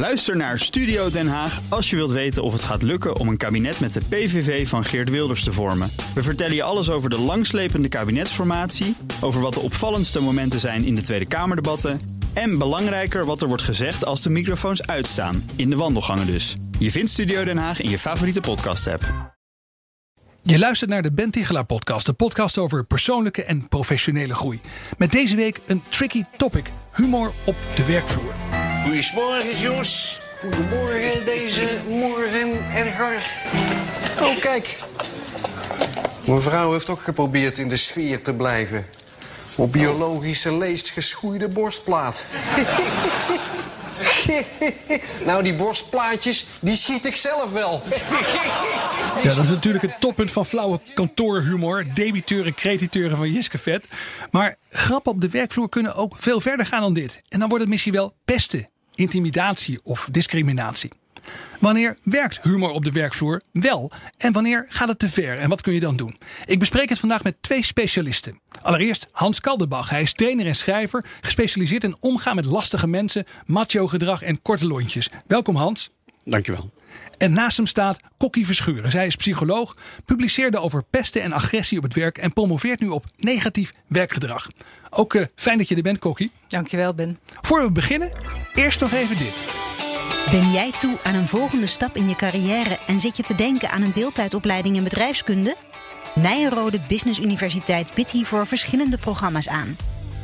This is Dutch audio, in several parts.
Luister naar Studio Den Haag als je wilt weten of het gaat lukken om een kabinet met de PVV van Geert Wilders te vormen. We vertellen je alles over de langslepende kabinetsformatie, over wat de opvallendste momenten zijn in de Tweede Kamerdebatten en belangrijker wat er wordt gezegd als de microfoons uitstaan, in de wandelgangen dus. Je vindt Studio Den Haag in je favoriete podcast-app. Je luistert naar de Ben Tichelaar podcast, de podcast over persoonlijke en professionele groei. Met deze week een tricky topic, humor op de werkvloer. Goedemorgen, Jos. Goedemorgen, deze morgen, Edgar. Oh, kijk. Mevrouw heeft ook geprobeerd in de sfeer te blijven. Op biologische leest geschoeide borstplaat. nou, die borstplaatjes, die schiet ik zelf wel. Ja, dat is natuurlijk het toppunt van flauwe kantoorhumor. Debiteuren, crediteuren van Jiske Vet. Maar grappen op de werkvloer kunnen ook veel verder gaan dan dit. En dan wordt het misschien wel pesten, intimidatie of discriminatie. Wanneer werkt humor op de werkvloer wel en wanneer gaat het te ver en wat kun je dan doen? Ik bespreek het vandaag met twee specialisten. Allereerst Hans Kaldenbach. Hij is trainer en schrijver, gespecialiseerd in omgaan met lastige mensen, macho gedrag en korte lontjes. Welkom Hans. Dankjewel. En naast hem staat Kokkie Verschuren. Zij is psycholoog, publiceerde over pesten en agressie op het werk en promoveert nu op negatief werkgedrag. Ook uh, fijn dat je er bent, Kokkie. Dankjewel, Ben. Voor we beginnen, eerst nog even dit. Ben jij toe aan een volgende stap in je carrière en zit je te denken aan een deeltijdopleiding in bedrijfskunde? Nijenrode Business Universiteit biedt hiervoor verschillende programma's aan.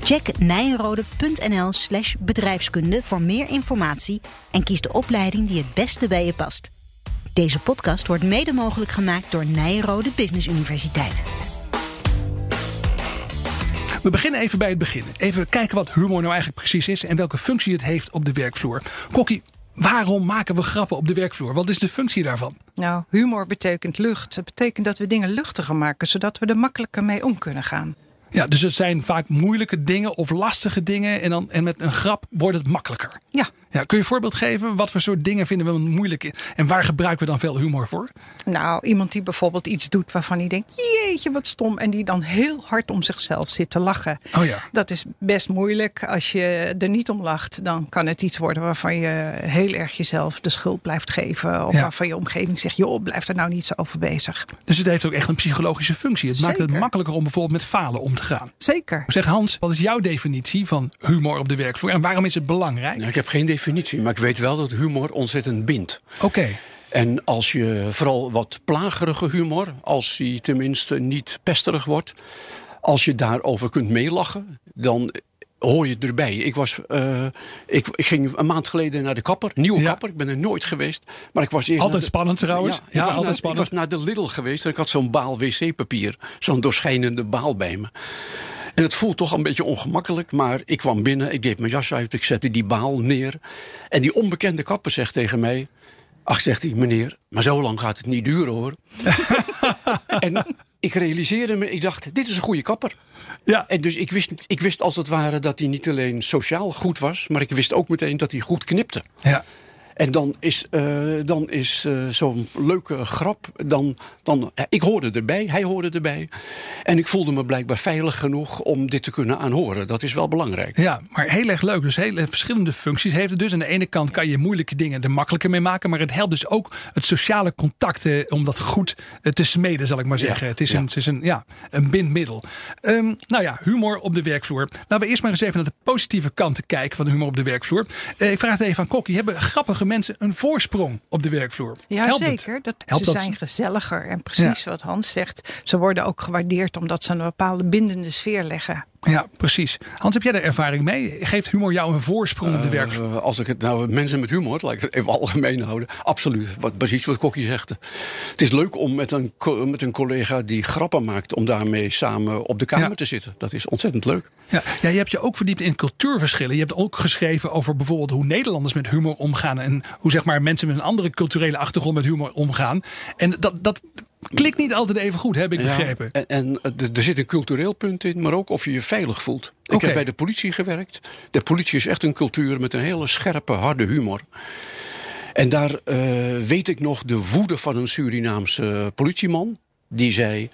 Check nijenrode.nl/slash bedrijfskunde voor meer informatie en kies de opleiding die het beste bij je past. Deze podcast wordt mede mogelijk gemaakt door Nijenrode Business Universiteit. We beginnen even bij het begin. Even kijken wat humor nou eigenlijk precies is en welke functie het heeft op de werkvloer. Kokkie, Waarom maken we grappen op de werkvloer? Wat is de functie daarvan? Nou, humor betekent lucht. Het betekent dat we dingen luchtiger maken, zodat we er makkelijker mee om kunnen gaan. Ja, dus het zijn vaak moeilijke dingen of lastige dingen. En, dan, en met een grap wordt het makkelijker. Ja. Ja. Kun je een voorbeeld geven? Wat voor soort dingen vinden we moeilijk? En waar gebruiken we dan veel humor voor? Nou, iemand die bijvoorbeeld iets doet waarvan hij denkt: jeetje, wat stom. En die dan heel hard om zichzelf zit te lachen. Oh ja. Dat is best moeilijk. Als je er niet om lacht, dan kan het iets worden waarvan je heel erg jezelf de schuld blijft geven. Of Ja. waarvan je omgeving zegt: joh, blijf er nou niet zo over bezig. Dus het heeft ook echt een psychologische functie. Het maakt het makkelijker om bijvoorbeeld met falen om te gaan. Zeker. Zeg Hans, wat is jouw definitie van humor op de werkvloer? En waarom is het belangrijk? Nou, ik heb geen definitie, maar ik weet wel dat humor ontzettend bindt. Oké. En als je vooral wat plagerige humor, als die tenminste niet pesterig wordt, als je daarover kunt meelachen, dan hoor je erbij. Ik, was, eh, ik, ik ging een maand geleden naar de kapper, nieuwe Ja. kapper. Ik ben er nooit geweest. Maar ik was eerst Altijd de- spannend trouwens. Ja, ik, Ja, was altijd naar, spannend. ik was naar de Lidl geweest en ik had zo'n baal wc-papier. Zo'n doorschijnende baal bij me. En het voelt toch een beetje ongemakkelijk, maar ik kwam binnen, ik deed mijn jas uit, ik zette die baal neer. En die onbekende kapper zegt tegen mij: Ach, zegt hij, meneer, maar zo lang gaat het niet duren hoor. en ik realiseerde me, ik dacht: Dit is een goede kapper. Ja. En dus ik wist, ik wist als het ware dat hij niet alleen sociaal goed was, maar ik wist ook meteen dat hij goed knipte. Ja. En dan is, eh, dan is eh, zo'n leuke grap. Dan, dan, ja, ik hoorde erbij, hij hoorde erbij. En ik voelde me blijkbaar veilig genoeg om dit te kunnen aanhoren. Dat is wel belangrijk. Ja, maar heel erg leuk. Dus hele verschillende functies heeft het dus. Aan de ene kant kan je moeilijke dingen er makkelijker mee maken. Maar het helpt dus ook het sociale contact eh, om dat goed eh, te smeden, zal ik maar Ja, zeggen. het is, ja. een, het is een, ja, een bindmiddel. Ehm, nou ja, humor op de werkvloer. Laten we eerst maar eens even naar de positieve kanten kijken van de humor op de werkvloer. Ik vraag het even aan Kokkie. Hebben grappige mensen een voorsprong op de werkvloer? Ja, Helpt het? zeker. Dat, Helpt ze dat? zijn gezelliger. En precies wat Hans zegt. Ze worden ook gewaardeerd omdat ze een bepaalde bindende sfeer leggen. Ja, precies. Hans, heb jij daar ervaring mee? Geeft humor jou een voorsprong op de werkvloer? Eh, als ik het nou mensen met humor, laat ik het even algemeen houden. Absoluut. Wat, precies wat Kokkie zegt. Het is leuk om met een, met een collega die grappen maakt, om daarmee samen op de kamer Ja. te zitten. Dat is ontzettend leuk. Ja, ja, je hebt je ook verdiept in cultuurverschillen. Je hebt ook geschreven over bijvoorbeeld hoe Nederlanders met humor omgaan. En hoe zeg maar, mensen met een andere culturele achtergrond met humor omgaan. En dat, dat klikt niet altijd even goed, heb ik begrepen. En en er- zit een cultureel punt in, maar ook of je je veilig voelt. Ik heb bij de politie gewerkt. De politie is echt een cultuur met een hele scherpe, harde humor. En daar eh, weet ik nog de woede van een Surinaamse politieman. Die zei.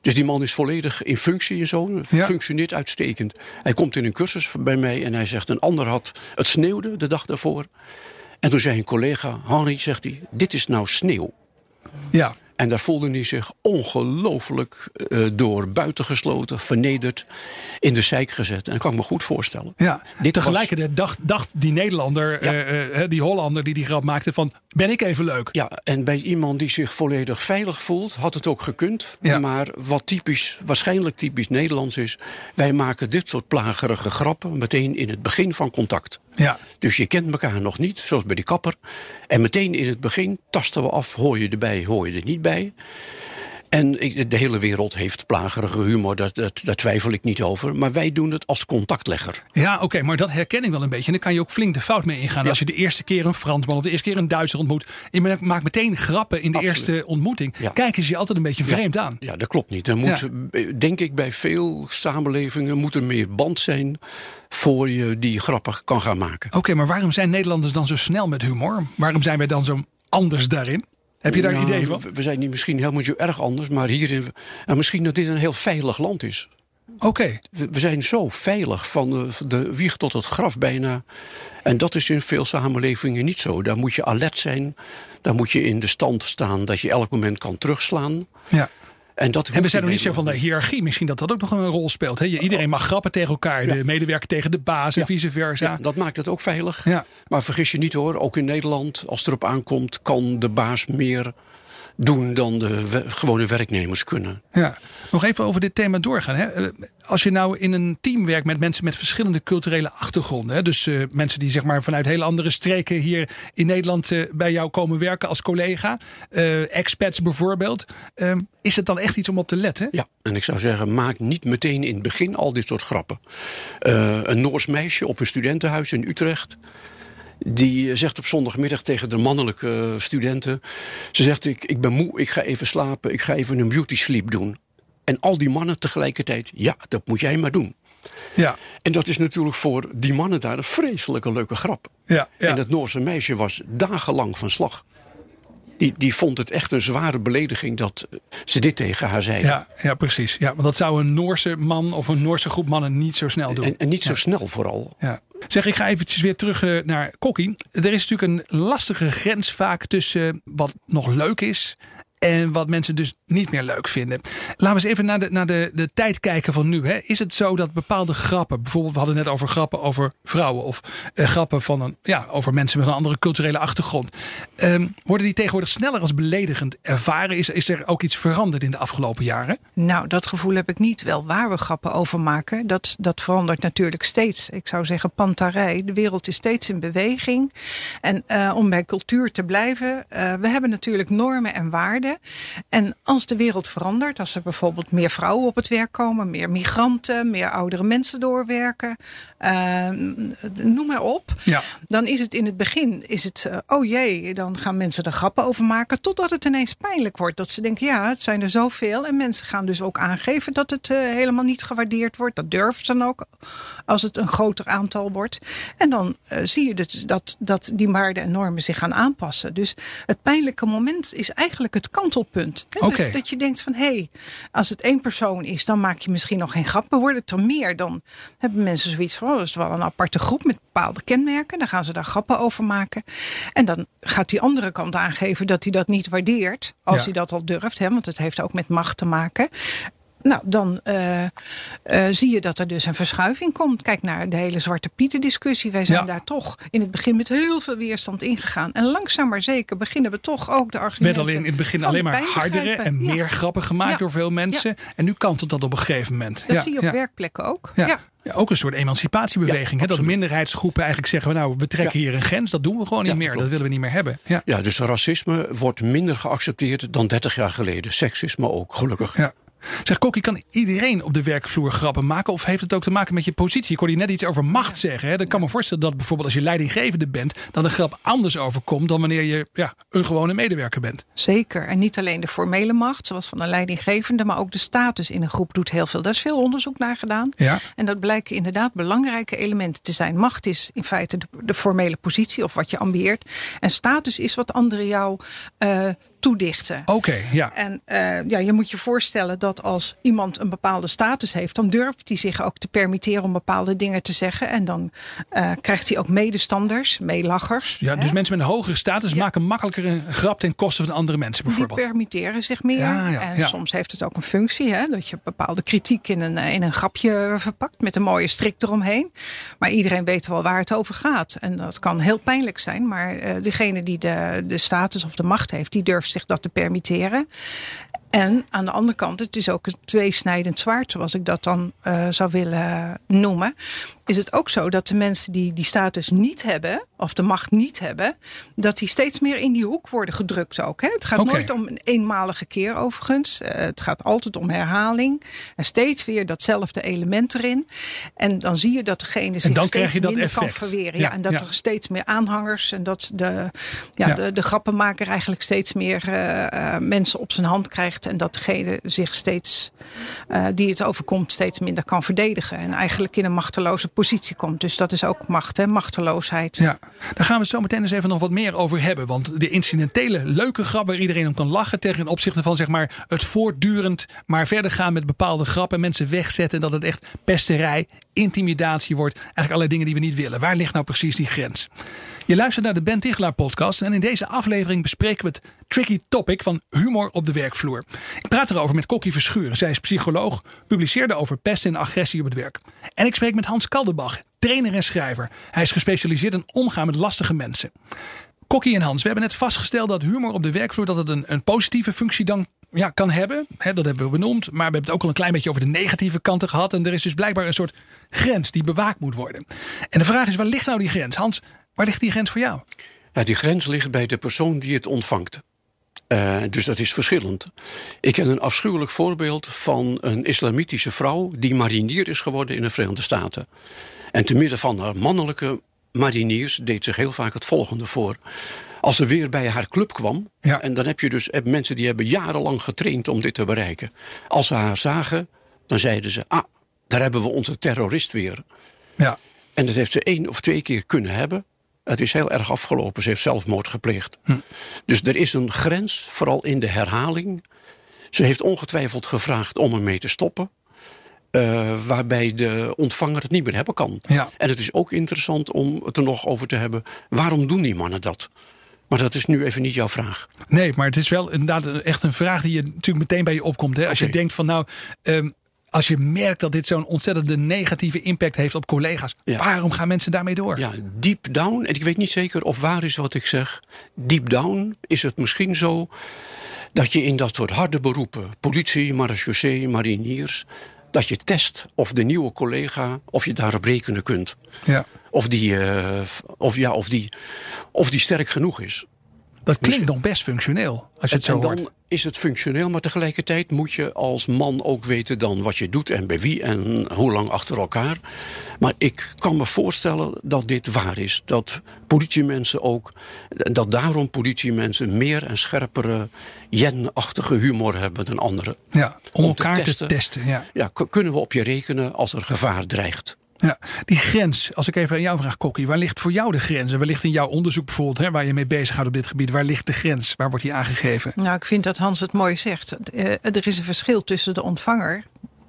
Dus die man is volledig in functie en zo. Ja. Functioneert uitstekend. Hij komt in een cursus bij mij en hij zegt: Een ander had. Het sneeuwde de dag daarvoor. En toen zei een collega, Henry, zegt hij, dit is nou sneeuw. Ja. En daar voelde hij zich ongelooflijk uh, door buitengesloten, vernederd, in de zeik gezet. En dat kan ik me goed voorstellen. Ja, Dit tegelijkertijd dacht, dacht die Nederlander, ja. uh, uh, die Hollander die die grap maakte van, ben ik even leuk? Ja, en bij iemand die zich volledig veilig voelt, had het ook gekund. Ja. Maar wat typisch, waarschijnlijk typisch Nederlands is, wij maken dit soort plagerige grappen meteen in het begin van contact. Ja. Dus je kent elkaar nog niet, zoals bij die kapper. En meteen in het begin tasten we af, hoor je erbij, hoor je er niet bij. En de hele wereld heeft plagerige humor, dat, dat, daar twijfel ik niet over. Maar wij doen het als contactlegger. Ja, oké, maar dat herken ik wel een beetje. En dan kan je ook flink de fout mee ingaan. Ja. Als je de eerste keer een Fransman of de eerste keer een Duitser ontmoet. Je maakt meteen grappen in de Absoluut. eerste ontmoeting. Ja. Kijken ze je altijd een beetje vreemd aan. Ja, dat klopt niet. Er moet, denk ik, bij veel samenlevingen moet er meer band zijn voor je die grappig kan gaan maken. Oké, maar waarom zijn Nederlanders dan zo snel met humor? Waarom zijn wij dan zo anders daarin? Heb je daar een Ja, idee van? We we zijn niet misschien helemaal zo erg anders, maar hierin. En misschien dat dit een heel veilig land is. Oké, We we zijn zo veilig van de, van de wieg tot het graf bijna. En dat is in veel samenlevingen niet zo. Daar moet je alert zijn. Daar moet je in de stand staan dat je elk moment kan terugslaan. ja. En, dat En we zijn nog niet zo van de hiërarchie. Misschien dat dat ook nog een rol speelt. Hè? Je- Iedereen mag grappen tegen elkaar. De medewerker tegen de baas en Ja. vice versa. Ja, dat maakt het ook veilig. Ja. Maar vergis je niet hoor, ook in Nederland, als het erop aankomt, kan de baas meer doen dan de we- gewone werknemers kunnen. Ja, nog even over dit thema doorgaan. Hè. Eh, Als je nou in een team werkt met mensen met verschillende culturele achtergronden. Hè, dus eh, mensen die zeg maar vanuit hele andere streken hier in Nederland eh, bij jou komen werken als collega. eh, expats bijvoorbeeld. eh, is het dan echt iets om op te letten? Ja, en ik zou zeggen, maak niet meteen in het begin al dit soort grappen. Een Noors meisje op een studentenhuis in Utrecht. Die zegt op zondagmiddag tegen de mannelijke studenten: Ze zegt: ik, ik ben moe, ik ga even slapen, ik ga even een beauty sleep doen. En al die mannen tegelijkertijd: Ja, dat moet jij maar doen. Ja, En dat is natuurlijk voor die mannen daar een vreselijke leuke grap. ja, ja. En dat Noorse meisje was dagenlang van slag. Die, die vond het echt een zware belediging dat ze dit tegen haar zeiden. ja, ja, precies. Ja, want dat zou een Noorse man of een Noorse groep mannen niet zo snel doen. En, en niet zo snel vooral. Ja. Zeg, ik ga eventjes weer terug eh, naar Kokkie. Er is natuurlijk een lastige grens vaak tussen wat nog leuk is en wat mensen dus niet meer leuk vinden. Laten we eens even naar de, naar de, de tijd kijken van nu. Hè. Is het zo dat bepaalde grappen, bijvoorbeeld we hadden net over grappen over vrouwen of eh, grappen van een, ja, over mensen met een andere culturele achtergrond, ehm, worden die tegenwoordig sneller als beledigend ervaren? Is, is er ook iets veranderd in de afgelopen jaren? Nou, dat gevoel heb ik niet. Wel waar we grappen over maken, dat, dat verandert natuurlijk steeds. Ik zou zeggen, pantarij. De wereld is steeds in beweging. En eh, om bij cultuur te blijven, eh, we hebben natuurlijk normen en waarden. En als de wereld verandert, als er bijvoorbeeld meer vrouwen op het werk komen, meer migranten, meer oudere mensen doorwerken, eh, noem maar op. Ja. Dan is het in het begin, is het, eh, oh jee, dan gaan mensen er grappen over maken. Totdat het ineens pijnlijk wordt. Dat ze denken, ja, het zijn er zoveel. En mensen gaan dus ook aangeven dat het eh, helemaal niet gewaardeerd wordt. Dat durven ze dan ook, als het een groter aantal wordt. En dan zie je dus dat, dat die waarden en normen zich gaan aanpassen. Dus het pijnlijke moment is eigenlijk het kantelpunt. Hè? Dus dat je denkt van, hé, hey, als het één persoon is, dan maak je misschien nog geen grappen. Wordt het er meer, dan hebben mensen zoiets van, oh, dat is wel een aparte groep met bepaalde kenmerken. Dan gaan ze daar grappen over maken. En dan gaat die andere kant aangeven dat hij dat niet waardeert. Als Ja. hij dat al durft, hè, want het heeft ook met macht te maken. Nou, dan eh, eh, zie je dat er dus een verschuiving komt. Kijk naar de hele Zwarte Pieten discussie. Wij zijn Ja. daar toch in het begin met heel veel weerstand ingegaan. En langzaam maar zeker beginnen we toch ook de werd argumenten... alleen in het begin alleen maar hardere en Ja. meer grappen gemaakt Ja. door veel mensen. En nu kantelt dat op een gegeven moment. Dat Ja, zie je op ja. werkplekken ook. Ja. Ja. Ja, ook een soort emancipatiebeweging. hè? Dat minderheidsgroepen eigenlijk zeggen: we, nou, we trekken hier een grens. Dat doen we gewoon niet Ja, meer. Dat willen we niet meer hebben. Ja. Ja, dus racisme wordt minder geaccepteerd dan 30 jaar geleden. Seksisme ook, gelukkig. Ja. Zeg, Kokkie, kan iedereen op de werkvloer grappen maken? Of heeft het ook te maken met je positie? Ik hoorde je net iets over macht zeggen. Hè? Dan kan me voorstellen dat bijvoorbeeld als je leidinggevende bent... dan de grap anders overkomt dan wanneer je ja, een gewone medewerker bent. Zeker. En niet alleen de formele macht, zoals van een leidinggevende, maar ook de status in een groep doet heel veel. Daar is veel onderzoek naar gedaan. Ja. En dat blijken inderdaad belangrijke elementen te zijn. Macht is in feite de, de formele positie of wat je ambieert. En status is wat anderen jou eh, toedichten. Oké, ja. En uh, ja, je moet je voorstellen dat als iemand een bepaalde status heeft, dan durft hij zich ook te permitteren om bepaalde dingen te zeggen. En dan uh, krijgt hij ook medestanders, meelachers. Ja, dus mensen met een hogere status ja. maken makkelijker een grap ten koste van andere mensen, bijvoorbeeld. Die permitteren zich meer. Ja, ja, en soms heeft het ook een functie, hè, dat je bepaalde kritiek in een, in een grapje verpakt met een mooie strik eromheen. Maar iedereen weet wel waar het over gaat. En dat kan heel pijnlijk zijn, maar uh, degene die de, de status of de macht heeft, die durft zich dat te permitteren. En aan de andere kant, het is ook een tweesnijdend zwaard, zoals ik dat dan uh, zou willen noemen. Is het ook zo dat de mensen die die status niet hebben, of de macht niet hebben, dat die steeds meer in die hoek worden gedrukt ook. Hè? Het gaat nooit om een eenmalige keer overigens. Uh, het gaat altijd om herhaling. En steeds weer datzelfde element erin. En dan zie je dat degene zich steeds krijg je dat minder kan verweren. Ja, Ja, en dat ja. er steeds meer aanhangers en dat de, ja, Ja. de, de grappenmaker eigenlijk steeds meer uh, mensen op zijn hand krijgt. En dat degene zich steeds, uh, die het overkomt, steeds minder kan verdedigen. En eigenlijk in een machteloze positie komt. Dus dat is ook macht, hè? machteloosheid. Ja, daar gaan we zo meteen eens even nog wat meer over hebben. Want de incidentele leuke grap waar iedereen om kan lachen... tegen opzichte van zeg maar, het voortdurend maar verder gaan met bepaalde grappen... mensen wegzetten dat het echt pesterij, intimidatie wordt. Eigenlijk allerlei dingen die we niet willen. Waar ligt nou precies die grens? Je luistert naar de Ben Tichelaar podcast en in deze aflevering bespreken we het tricky topic van humor op de werkvloer. Ik praat erover met Kokkie Verschuren. Zij is psycholoog, publiceerde over pest en agressie op het werk. En ik spreek met Hans Kaldenbach, trainer en schrijver. Hij is gespecialiseerd in omgaan met lastige mensen. Kokkie en Hans, we hebben net vastgesteld dat humor op de werkvloer dat het een, een positieve functie dan ja, kan hebben. Hè, dat hebben we benoemd. Maar we hebben het ook al een klein beetje over de negatieve kanten gehad. En er is dus blijkbaar een soort grens die bewaakt moet worden. En de vraag is, waar ligt nou die grens? Hans, waar ligt die grens voor jou? Ja, die grens ligt bij de persoon die het ontvangt. Uh, dus dat is verschillend. Ik ken een afschuwelijk voorbeeld van een islamitische vrouw die marinier is geworden in de Verenigde Staten. En te midden van haar mannelijke mariniers deed zich heel vaak het volgende voor. Als ze weer bij haar club kwam, Ja. en dan heb je dus heb mensen die hebben jarenlang getraind om dit te bereiken. Als ze haar zagen, dan zeiden ze: Ah, daar hebben we onze terrorist weer. Ja, En dat heeft ze één of twee keer kunnen hebben. Het is heel erg afgelopen. Ze heeft zelfmoord gepleegd. Hm. Dus er is een grens, vooral in de herhaling. Ze heeft ongetwijfeld gevraagd om ermee te stoppen. eh, waarbij de ontvanger het niet meer hebben kan. Ja. En het is ook interessant om het er nog over te hebben. Waarom doen die mannen dat? Maar dat is nu even niet jouw vraag. nee, maar het is wel inderdaad echt een vraag die je natuurlijk meteen bij je opkomt. Hè? Als je denkt van nou, ehm, als je merkt dat dit zo'n ontzettende negatieve impact heeft op collega's. Ja. Waarom gaan mensen daarmee door? Ja, deep down, en ik weet niet zeker of waar is wat ik zeg. Deep down is het misschien zo dat je in dat soort harde beroepen, politie, marechaussee, mariniers, dat je test of de nieuwe collega, of je daarop rekenen kunt. Ja. Of die, eh, of, ja, of, die, of die sterk genoeg is. Dat klinkt nog best functioneel als je het zo en hoort. dan is het functioneel, maar tegelijkertijd moet je als man ook weten dan wat je doet en bij wie en hoe lang achter elkaar. Maar ik kan me voorstellen dat dit waar is. Dat politiemensen ook, dat daarom politiemensen meer en scherpere jen-achtige humor hebben dan anderen. Ja, om, om te elkaar te testen. testen. Ja. Ja, kunnen we op je rekenen als er gevaar dreigt? Ja, die grens, als ik even aan jou vraag, Kokkie, waar ligt voor jou de grens? En waar ligt in jouw onderzoek bijvoorbeeld, hè, waar je mee bezig gaat op dit gebied, waar ligt de grens? Waar wordt die aangegeven? Nou, ik vind dat Hans het mooi zegt. Eh, er is een verschil tussen de ontvanger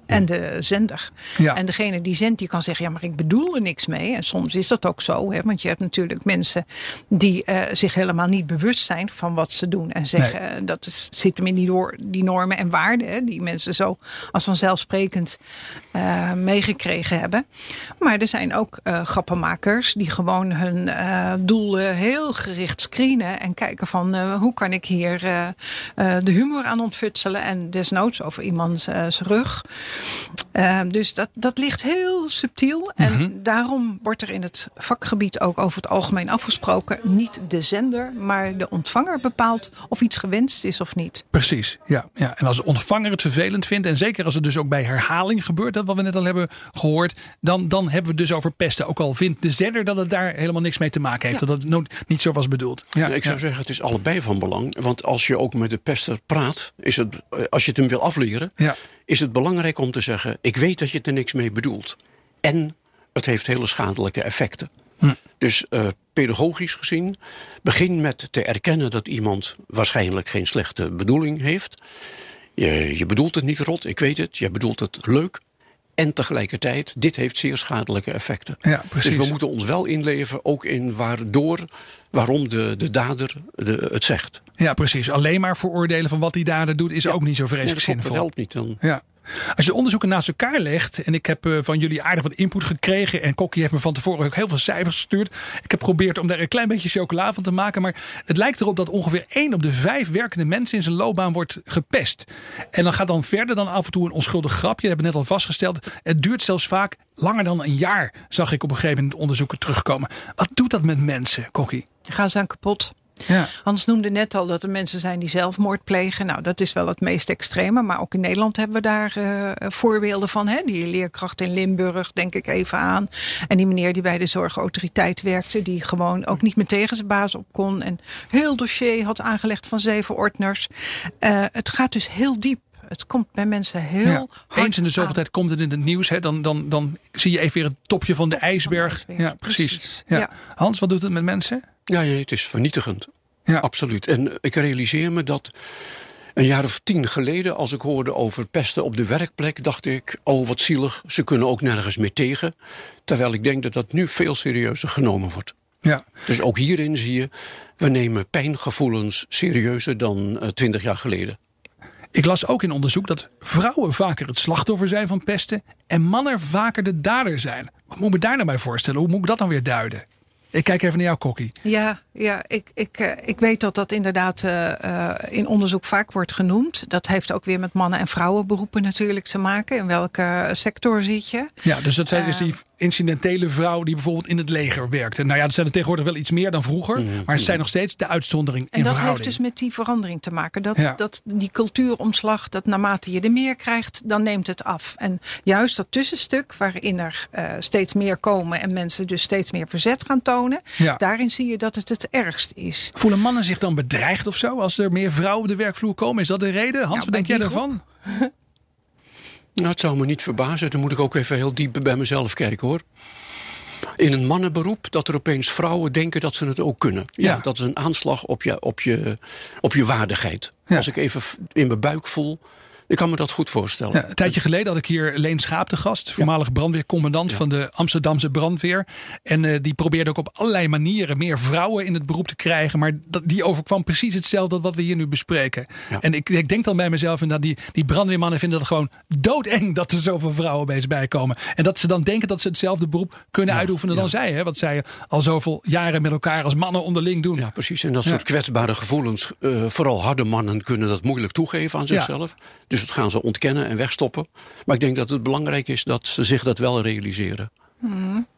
en de zender. Ja. En degene die zendt, die kan zeggen: ja, maar ik bedoel er niks mee. En soms is dat ook zo, hè, want je hebt natuurlijk mensen die eh, zich helemaal niet bewust zijn van wat ze doen. En zeggen: Nee. eh, dat is, zit hem in die, door, die normen en waarden, hè, die mensen zo als vanzelfsprekend eh, meegekregen hebben. Maar er zijn ook eh, grappenmakers die gewoon hun doel eh, heel gericht screenen en kijken van hoe kan ik hier de humor aan ontfutselen en desnoods over iemands rug. Dus dat, dat ligt heel subtiel. En daarom wordt er in het vakgebied ook over het algemeen afgesproken. Niet de zender, maar de ontvanger bepaalt of iets gewenst is of niet. Precies, ja, ja. En als de ontvanger het vervelend vindt, en zeker als het dus ook bij herhaling gebeurt, dat wat we net al hebben gehoord, dan, dan hebben we het dus over pesten. Ook al vindt de zender dat het daar helemaal niks mee te maken heeft, Ja. dat het nooit- niet zo was bedoeld. Ja, ik zou ja. zeggen, het is allebei van belang. Want als je ook met de pester praat, is het, eh, als je het hem wil afleren, Ja. is het belangrijk om te zeggen: Ik weet dat je er niks mee bedoelt. En het heeft hele schadelijke effecten. Dus uh, pedagogisch gezien, begin met te erkennen dat iemand waarschijnlijk geen slechte bedoeling heeft. Je, je bedoelt het niet rot, ik weet het. Je bedoelt het leuk. En tegelijkertijd, dit heeft zeer schadelijke effecten. Ja, precies. Dus we moeten ons wel inleven, ook in waardoor, waarom de, de dader de, het zegt. Ja, precies. Alleen maar veroordelen van wat die dader doet, is ook niet zo vreselijk nee, zinvol. Dat helpt niet dan. Ja. Als je onderzoeken naast elkaar legt, en ik heb uh, van jullie aardig wat input gekregen, en Kokkie heeft me van tevoren ook heel veel cijfers gestuurd. Ik heb geprobeerd om daar een klein beetje chocola van te maken, maar het lijkt erop dat ongeveer 1 op de 5 werkende mensen in zijn loopbaan wordt gepest. En dan gaat dan verder dan af en toe een onschuldig grapje. Dat hebben we net al vastgesteld. Het duurt zelfs vaak langer dan een jaar, zag ik op een gegeven moment onderzoeken terugkomen. Wat doet dat met mensen, Kokkie? Gaan ze aan kapot? Ja. Hans noemde net al dat er mensen zijn die zelfmoord plegen. Nou, dat is wel het meest extreme. Maar ook in Nederland hebben we daar uh, voorbeelden van. Hè? Die leerkracht in Limburg, denk ik even aan. En die meneer die bij de zorgautoriteit werkte. Die gewoon ook niet meer tegen zijn baas op kon. En heel dossier had aangelegd van zeven ordners. Uh, het gaat dus heel diep. Het komt bij mensen heel ja. hard Eens in de zoveel aan. tijd komt het in het nieuws. Hè? Dan, dan, dan zie je even weer het topje van de ijsberg. ijsberg, Ja, precies. precies. Ja. Hans, wat doet het met mensen? Ja, ja, het is vernietigend. Ja. Absoluut. En ik realiseer me dat een jaar of tien geleden, als ik hoorde over pesten op de werkplek, dacht ik: oh wat zielig, ze kunnen ook nergens meer tegen. Terwijl ik denk dat dat nu veel serieuzer genomen wordt. Ja. Dus ook hierin zie je, we nemen pijngevoelens serieuzer dan eh, twintig jaar geleden. Ik las ook in onderzoek dat vrouwen vaker het slachtoffer zijn van pesten en mannen vaker de dader zijn. Wat moet ik me daar nou bij voorstellen? Hoe moet ik dat dan weer duiden? Ik kijk even naar jou, Kokkie. Ja, ja ik, ik, uh, ik weet dat dat inderdaad uh, uh, in onderzoek vaak wordt genoemd. Dat heeft ook weer met mannen- en vrouwenberoepen natuurlijk te maken. In welke sector zit je? Ja, dus dat zijn dus die incidentele vrouw die bijvoorbeeld in het leger werkte. Nou ja, dat zijn er tegenwoordig wel iets meer dan vroeger. Mm -hmm. Maar ze zijn nog steeds de uitzondering en in dat verhouding. heeft dus met die verandering te maken. Dat, Ja. dat die cultuuromslag, dat naarmate je er meer krijgt, dan neemt het af. En juist dat tussenstuk waarin er uh, steeds meer komen en mensen dus steeds meer verzet gaan tonen, Ja. daarin zie je dat het het ergst is. Voelen mannen zich dan bedreigd of zo als er meer vrouwen op de werkvloer komen? Is dat de reden? Hans, Nou, wat denk jij daarvan? Nou, het zou me niet verbazen. Dan moet ik ook even heel diep bij mezelf kijken hoor. In een mannenberoep dat er opeens vrouwen denken dat ze het ook kunnen. Ja, Ja. dat is een aanslag op je, op je, op je waardigheid. Ja. Als ik even in mijn buik voel, ik kan me dat goed voorstellen. Ja, een tijdje geleden had ik hier Leen Schaap te gast, voormalig brandweercommandant van de Amsterdamse brandweer. En eh, die probeerde ook op allerlei manieren meer vrouwen in het beroep te krijgen. Maar dat, die overkwam precies hetzelfde wat we hier nu bespreken. Ja. En ik, ik denk dan bij mezelf inderdaad, die, die brandweermannen vinden het gewoon doodeng dat er zoveel vrouwen bij bij komen. En dat ze dan denken dat ze hetzelfde beroep kunnen Ja, uitoefenen dan ja. zij. Hè, wat zij al zoveel jaren met elkaar als mannen onderling doen. Ja, precies. En dat Ja. soort kwetsbare gevoelens, eh, vooral harde mannen kunnen dat moeilijk toegeven aan zichzelf. Dus dat gaan ze ontkennen en wegstoppen. Maar ik denk dat het belangrijk is dat ze zich dat wel realiseren.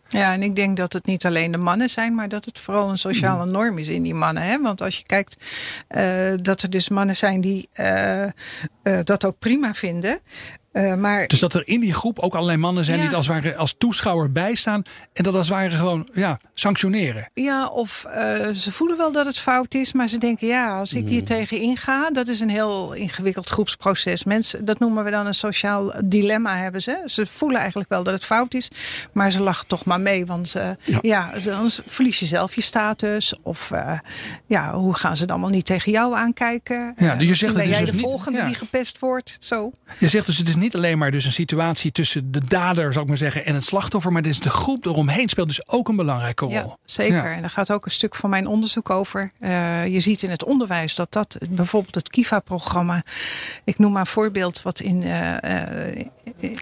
Ja, en ik denk dat het niet alleen de mannen zijn, maar dat het vooral een sociale Mhm. norm is in die mannen. Hè? Want als je kijkt eh, dat er dus mannen zijn die eh, eh, dat ook prima vinden. Eh, maar Dus dat er in die groep ook allerlei mannen zijn Ja. die er als, het ware, als toeschouwer bijstaan. En dat als het ware gewoon ja, sanctioneren. Ja, of eh, ze voelen wel dat het fout is, maar ze denken ja, als ik hier tegen inga, dat is een heel ingewikkeld groepsproces. Mensen, dat noemen we dan een sociaal dilemma hebben ze. Ze voelen eigenlijk wel dat het fout is, maar ze lachen toch maar mee, want eh, Ja. ja. anders verlies je zelf je status. Of eh, ja, hoe gaan ze het allemaal niet tegen jou aankijken? Ja, dus je zegt het is jij dus de niet- volgende ja. die gepest wordt. Zo. Je zegt dus het is niet alleen maar dus een situatie tussen de dader, zou ik maar zeggen, en het slachtoffer. Maar dit is de groep eromheen speelt dus ook een belangrijke rol. Ja, zeker. Ja. En daar gaat ook een stuk van mijn onderzoek over. Eh, je ziet in het onderwijs dat dat, bijvoorbeeld het KIVA-programma, ik noem maar een voorbeeld wat in eh, eh,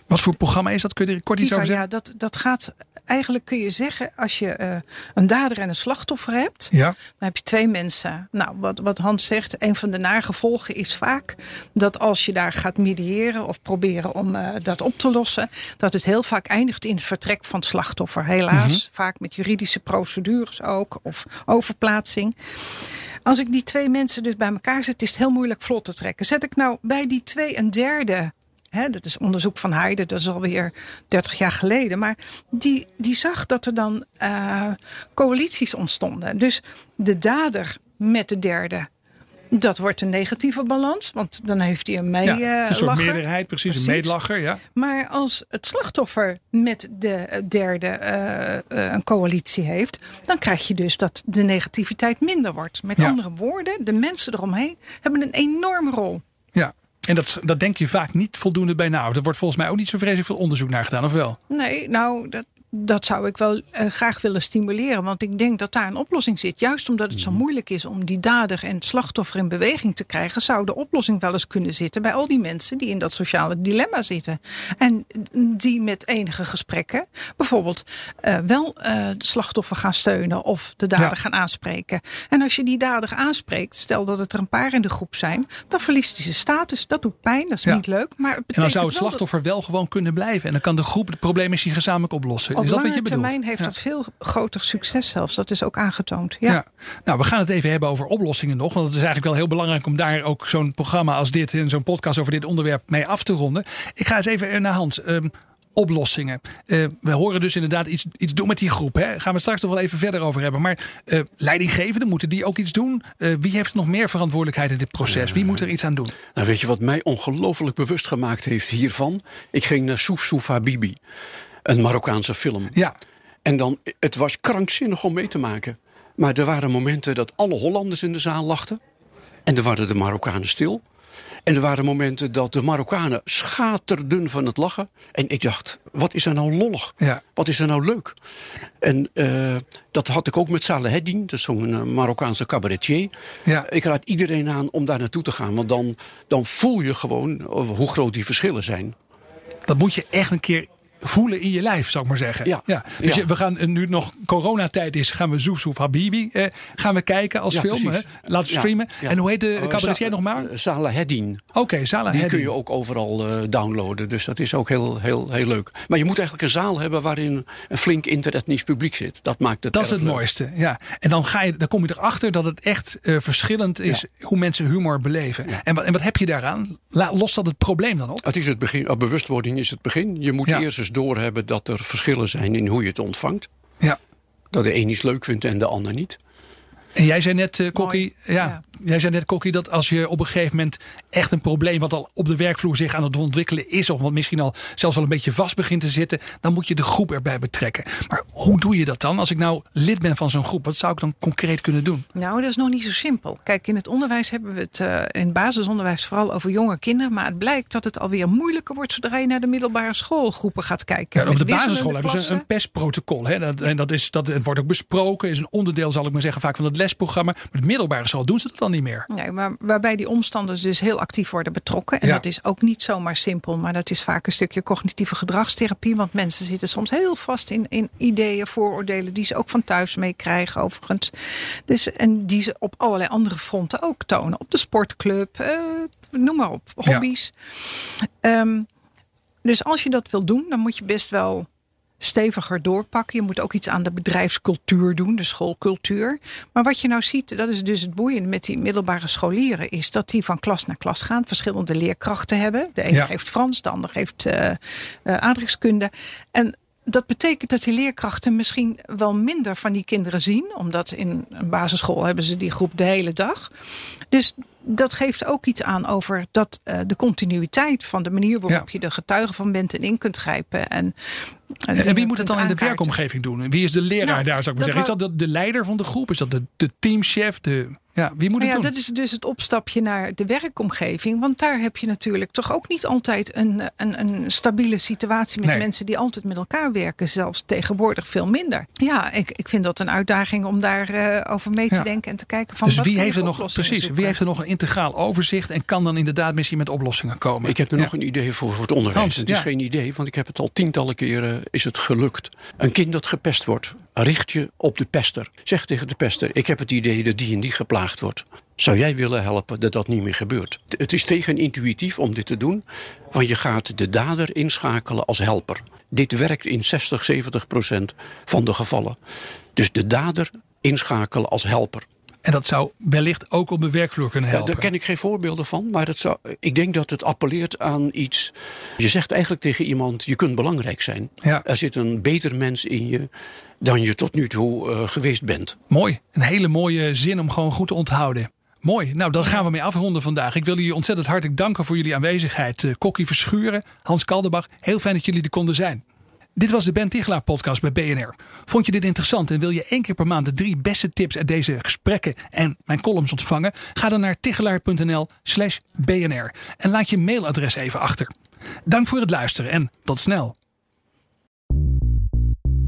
Wat voor programma is dat? Kun je er kort iets over ja, zeggen? dat, dat gaat, eigenlijk kun je zeggen, als je een dader en een slachtoffer hebt, Ja. dan heb je twee mensen. Nou, wat, wat Hans zegt, een van de nagevolgen is vaak dat als je daar gaat mediëren of proberen om eh, dat op te lossen, dat het heel vaak eindigt in het vertrek van het slachtoffer. Helaas, vaak met juridische procedures ook, of overplaatsing. Als ik die twee mensen dus bij elkaar zet, is het heel moeilijk vlot te trekken. Zet ik nou bij die twee een derde. Hè, dat is onderzoek van Heide, dat is alweer 30 jaar geleden. Maar die, die zag dat er dan eh, coalities ontstonden. Dus de dader met de derde. Dat wordt een negatieve balans, want dan heeft hij een meelacher. Ja, een soort meerderheid, precies, een meedlacher. Ja. Maar als het slachtoffer met de derde eh, eh, een coalitie heeft, dan krijg je dus dat de negativiteit minder wordt. Met Ja. andere woorden, de mensen eromheen hebben een enorme rol. ja. En dat, dat denk je vaak niet voldoende bij na. Er wordt volgens mij ook niet zo vreselijk veel onderzoek naar gedaan, of wel? Nee, nou, dat, dat zou ik wel eh, graag willen stimuleren. Want ik denk dat daar een oplossing zit. Juist omdat het zo moeilijk is om die dader en het slachtoffer in beweging te krijgen, zou de oplossing wel eens kunnen zitten bij al die mensen die in dat sociale dilemma zitten. En die met enige gesprekken bijvoorbeeld eh, wel eh het slachtoffer gaan steunen of de dader Ja. gaan aanspreken. En als je die dader aanspreekt, stel dat het er een paar in de groep zijn, dan verliest hij zijn status. Dat doet pijn, dat is Ja. niet leuk. Maar het En dan zou het wel dat- slachtoffer wel gewoon kunnen blijven. En dan kan de groep het probleem misschien gezamenlijk oplossen. Op is dat wat lange je bedoelt? termijn heeft Ja. dat veel groter succes zelfs. Dat is ook aangetoond. Ja. Ja. Nou, we gaan het even hebben over oplossingen nog. Want het is eigenlijk wel heel belangrijk om daar ook zo'n programma als dit en zo'n podcast over dit onderwerp mee af te ronden. Ik ga eens even naar Hans. Ehm, oplossingen. Eh, we horen dus inderdaad iets, iets doen met die groep. Hè. Gaan we straks nog wel even verder over hebben. Maar eh, leidinggevenden, moeten die ook iets doen? Eh, wie heeft nog meer verantwoordelijkheid in dit proces? Wie moet er iets aan doen? Nou, weet je wat mij ongelooflijk bewust gemaakt heeft hiervan? Ik ging naar Souf Souf Habibi, een Marokkaanse film. Ja, En dan, het was krankzinnig om mee te maken. Maar er waren momenten dat alle Hollanders in de zaal lachten. En er waren de Marokkanen stil. En er waren momenten dat de Marokkanen schaterden van het lachen. En ik dacht, wat is er nou lollig? Ja. Wat is er nou leuk? En eh, dat had ik ook met Saleh Heddin, dat is zo'n eh, Marokkaanse cabaretier. Ja. Ik raad iedereen aan om daar naartoe te gaan. Want dan, dan voel je gewoon hoe groot die verschillen zijn. dat moet je echt een keer voelen in je lijf, zou ik maar zeggen. Ja. Dus Ja. je- we gaan eh, nu nog coronatijd is, gaan we Zoef Zoef Habibi eh, gaan we kijken als Ja, film. Hè? Laten Ja, streamen. En hoe heet de Eh, cabaretier nog maar? eh, Saleh Heddin. Oké, Salah Die Heddin. kun je ook overal downloaden. Dus dat is ook heel, heel, heel leuk. Maar je moet eigenlijk een zaal hebben waarin een flink interetnisch publiek zit. Dat maakt het Dat is het leuk. mooiste. Ja. En dan, ga je, dan kom je erachter dat het echt verschillend is hoe mensen humor beleven. En, wat, en wat heb je daaraan? Lost dat het probleem dan op? Het is het begin, bewustwording is het begin. Je moet eerst eens doorhebben dat er verschillen zijn in hoe je het ontvangt. Ja. Dat de een iets leuk vindt en de ander niet. En jij zei net, Kokkie, ja, Ja. jij zei net, Kokkie, dat als je op een gegeven moment echt een probleem wat al op de werkvloer zich aan het ontwikkelen is, of wat misschien al zelfs wel een beetje vast begint te zitten, dan moet je de groep erbij betrekken. Maar hoe doe je dat dan? Als ik nou lid ben van zo'n groep, wat zou ik dan concreet kunnen doen? Nou, dat is nog niet zo simpel. Kijk, in het onderwijs hebben we het eh, in basisonderwijs vooral over jonge kinderen. Maar het blijkt dat het alweer moeilijker wordt zodra je naar de middelbare schoolgroepen gaat kijken. Ja, op de basisschool hebben ze een pestprotocol. Hè? Dat, en dat, is, dat het wordt ook besproken, is een onderdeel, zal ik maar zeggen, vaak van het lesprogramma. Maar de middelbare school doen ze dat dan niet meer. Nee, maar waarbij die omstanders dus heel actief worden betrokken. En Ja. dat is ook niet zomaar simpel, maar dat is vaak een stukje cognitieve gedragstherapie. Want mensen zitten soms heel vast in, in ideeën, vooroordelen, die ze ook van thuis meekrijgen overigens. Dus, en die ze op allerlei andere fronten ook tonen. Op de sportclub, eh, noem maar op, Ja. hobby's. Ehm, dus als je dat wil doen, dan moet je best wel steviger doorpakken. Je moet ook iets aan de bedrijfscultuur doen, de schoolcultuur. Maar wat je nou ziet, dat is dus het boeiende met die middelbare scholieren, is dat die van klas naar klas gaan, verschillende leerkrachten hebben. De ene Ja. geeft Frans, de ander geeft eh, aardrijkskunde. En dat betekent dat die leerkrachten misschien wel minder van die kinderen zien, omdat in een basisschool hebben ze die groep de hele dag. Dus dat geeft ook iets aan over dat eh, de continuïteit van de manier waarop Ja. je er getuige van bent en in kunt grijpen. En, En, en wie moet het dan in de werkomgeving doen? En wie is de leraar Nou, daar, zou ik maar zeggen? Is dat de, de leider van de groep? Is dat de, de teamchef? De, ja, wie moet het Nou ja, doen? dat is dus het opstapje naar de werkomgeving. Want daar heb je natuurlijk toch ook niet altijd een, een, een stabiele situatie met Nee. mensen die altijd met elkaar werken. Zelfs tegenwoordig veel minder. Ja, ik, ik vind dat een uitdaging om daarover over mee te Ja. denken en te kijken van dus wat wie heeft, er voor nog, precies, wie heeft er nog een integraal overzicht en kan dan inderdaad misschien met oplossingen komen? Ik heb er Ja. nog een idee voor, voor het onderwijs. Hans, het is ja. geen idee, want ik heb het al tientallen keren is het gelukt. Een kind dat gepest wordt, richt je op de pester. Zeg tegen de pester, ik heb het idee dat die en die geplaagd wordt. Zou jij willen helpen dat dat niet meer gebeurt? Het is tegenintuïtief om dit te doen, want je gaat de dader inschakelen als helper. Dit werkt in 60, 70 procent van de gevallen. Dus de dader inschakelen als helper. En dat zou wellicht ook op de werkvloer kunnen Ja, helpen. daar ken ik geen voorbeelden van, maar zou, ik denk dat het appelleert aan iets. Je zegt eigenlijk tegen iemand: je kunt belangrijk zijn. Ja. Er zit een beter mens in je dan je tot nu toe eh, geweest bent. Mooi. Een hele mooie zin om gewoon goed te onthouden. Mooi. Nou, dan gaan we mee afronden vandaag. Ik wil jullie ontzettend hartelijk danken voor jullie aanwezigheid. Uh, Kokkie Verschuren, Hans Kaldenbach. Heel fijn dat jullie er konden zijn. Dit was de Ben Tichelaar podcast bij BNR. Vond je dit interessant en wil je één keer per maand de drie beste tips uit deze gesprekken en mijn columns ontvangen? Ga dan naar tichelaar.nl slash BNR en laat je mailadres even achter. Dank voor het luisteren en tot snel.